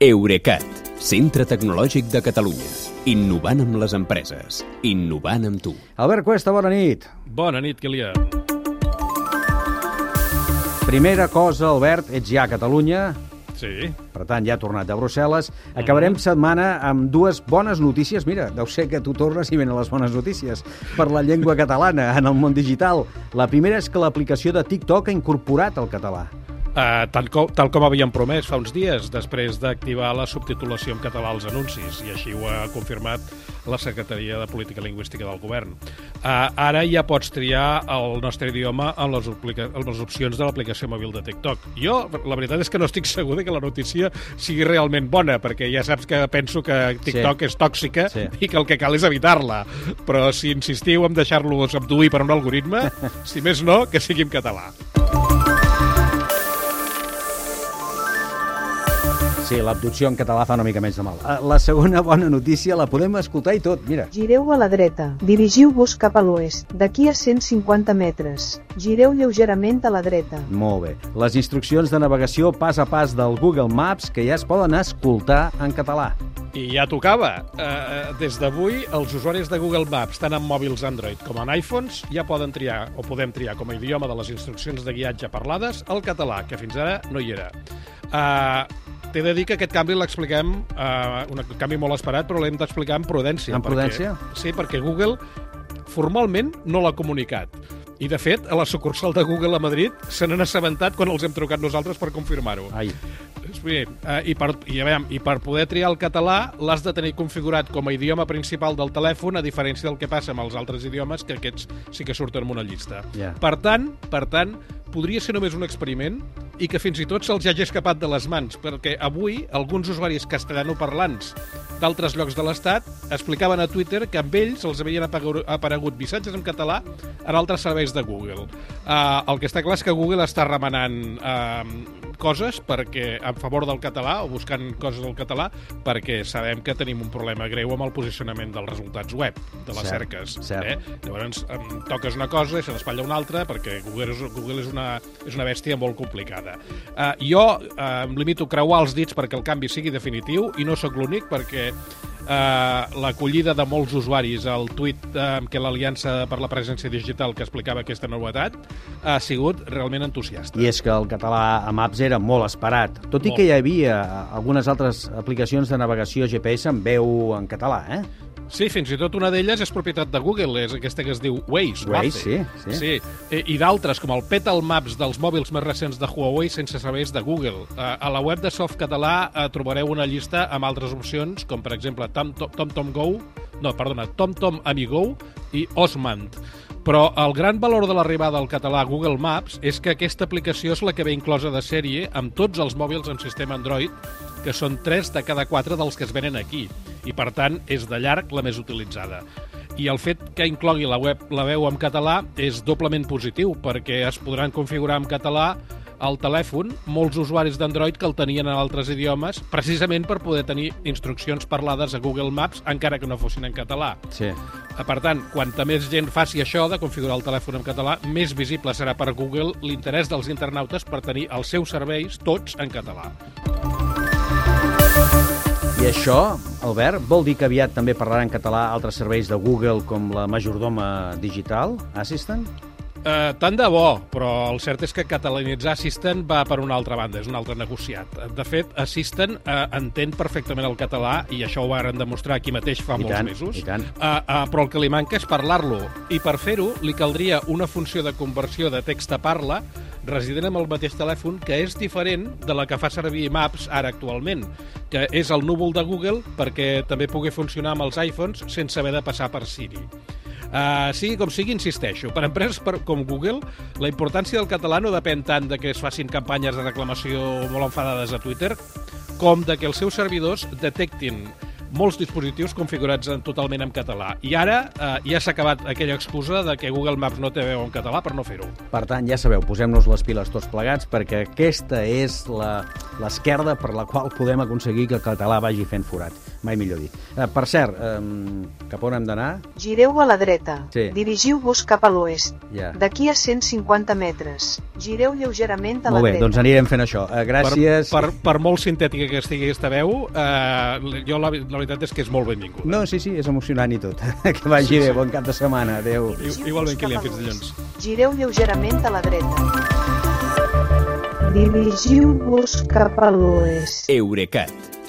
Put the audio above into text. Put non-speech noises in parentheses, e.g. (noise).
Eurecat, centre tecnològic de Catalunya. Innovant amb les empreses. Innovant amb tu. Albert Cuesta, bona nit. Bona nit, Kilian. Primera cosa, Albert, ets ja a Catalunya, Sí. per tant, ja ha tornat de Brussel·les. Acabarem setmana amb dues bones notícies. Mira, deu ser que tu tornes i venen les bones notícies per la llengua catalana en el món digital. La primera és que l'aplicació de TikTok ha incorporat el català. Uh, tal, com, tal com havíem promès fa uns dies, després d'activar la subtitulació en català als anuncis, i així ho ha confirmat la Secretaria de Política Lingüística del Govern. Uh, ara ja pots triar el nostre idioma en les, en les opcions de l'aplicació mòbil de TikTok. Jo, la veritat és que no estic (laughs) segur de que la notícia sigui realment bona, perquè ja saps que penso que TikTok Sí. és tòxica Sí. (laughs) i que el que cal és evitar-la. Però si insistiu en deixar-los abduir per un algoritme, (laughs) si més no, que sigui en català. Sí, l'abducció en català fa una mica menys de mal. Eh, La segona bona notícia la podem escoltar i tot, mira. Gireu a la dreta. Dirigiu-vos cap a l'oest, d'aquí a 150 metres. Gireu lleugerament a la dreta. Molt bé. Les instruccions de navegació pas a pas del Google Maps que ja es poden escoltar en català. I ja tocava. Uh, des d'avui, els usuaris de Google Maps, tant en mòbils Android com en iPhones, ja poden triar, o podem triar com a idioma de les instruccions de guiatge parlades, el català, que fins ara no hi era. Uh, T'he de dir que aquest canvi l'expliquem, uh, un canvi molt esperat, però l'hem d'explicar amb prudència. Amb prudència? Perquè, sí, perquè Google formalment no l'ha comunicat. I, de fet, a la sucursal de Google a Madrid se n'han assabentat quan els hem trucat nosaltres per confirmar-ho. Ai, Sí, eh, i, per, i, veure, I per poder triar el català l'has de tenir configurat com a idioma principal del telèfon, a diferència del que passa amb els altres idiomes, que aquests sí que surten en una llista. Ja. Per tant, per tant, podria ser només un experiment i que fins i tot se'ls hagi escapat de les mans, perquè avui alguns usuaris castellanoparlants d'altres llocs de l'Estat explicaven a Twitter que amb ells els havien aparegut missatges en català en altres serveis de Google. Uh, el que està clar és que Google està remenant uh, coses perquè en favor del català o buscant coses del català perquè sabem que tenim un problema greu amb el posicionament dels resultats web, de les Cert, cerques. cert. Eh? Llavors em toques una cosa i se n'espatlla una altra perquè Google és, Google és, una, és una bèstia molt complicada. Uh, jo uh, em limito a creuar els dits perquè el canvi sigui definitiu i no sóc l'únic perquè uh, l'acollida de molts usuaris al tuit uh, amb què l'Aliança per la Presència Digital que explicava aquesta novetat ha sigut realment entusiasta. I és que el català a Maps era molt esperat, tot i Molt. que hi havia algunes altres aplicacions de navegació GPS amb veu en català, eh? Sí, fins i tot una d'elles és propietat de Google, és aquesta que es diu Waze. Waze, sí, sí. sí. I, i d'altres, com el Petal Maps dels mòbils més recents de Huawei sense serveis de Google. A la web de Softcatalà eh, trobareu una llista amb altres opcions, com per exemple TomTom Tom, Tom Go, no, perdona, TomTom Amigo i Osmand. Però el gran valor de l'arribada al català a Google Maps és que aquesta aplicació és la que ve inclosa de sèrie amb tots els mòbils amb sistema Android, que són 3 de cada 4 dels que es venen aquí, i per tant és de llarg la més utilitzada. I el fet que inclogui la web la veu en català és doblement positiu, perquè es podran configurar en català al telèfon molts usuaris d'Android que el tenien en altres idiomes, precisament per poder tenir instruccions parlades a Google Maps, encara que no fossin en català. Sí. Per tant, quanta més gent faci això de configurar el telèfon en català, més visible serà per Google l'interès dels internautes per tenir els seus serveis tots en català. Això, Albert, vol dir que aviat també parlarà en català altres serveis de Google com la majordoma digital, Assistant? Uh, tant de bo, però el cert és que catalanitzar Assistant va per una altra banda, és un altre negociat. De fet, Assistant uh, entén perfectament el català, i això ho varen demostrar aquí mateix fa I molts tant, mesos. i tant. Uh, uh, però el que li manca és parlar-lo, i per fer-ho li caldria una funció de conversió de text a parla resident amb el mateix telèfon que és diferent de la que fa servir Maps ara actualment, és el núvol de Google perquè també pugui funcionar amb els iPhones sense haver de passar per Siri. Uh, sigui com sigui, insisteixo, per empreses per, com Google, la importància del català no depèn tant de que es facin campanyes de reclamació molt enfadades a Twitter, com de que els seus servidors detectin molts dispositius configurats en, totalment en català. I ara eh, ja s'ha acabat aquella excusa de que Google Maps no té veu en català per no fer-ho. Per tant, ja sabeu, posem-nos les piles tots plegats perquè aquesta és l'esquerda per la qual podem aconseguir que el català vagi fent forat. Mai millor dit. Eh, per cert, eh, cap on hem d'anar? Gireu a la dreta. Sí. Dirigiu-vos cap a l'oest. Ja. D'aquí a 150 metres. Gireu lleugerament a Molt la bé, dreta. doncs anirem fent això. Eh, gràcies. Per, per, per molt sintètica que estigui aquesta veu, eh, jo la, la veritat és que és molt benvinguda. No, sí, sí, és emocionant i tot. (laughs) que vagi Sí, bé, sí. bon cap de setmana. Adéu. Igualment, Kilian, fins dilluns. Gireu lleugerament a la dreta. Dirigiu-vos cap a l'oest. Eurecat,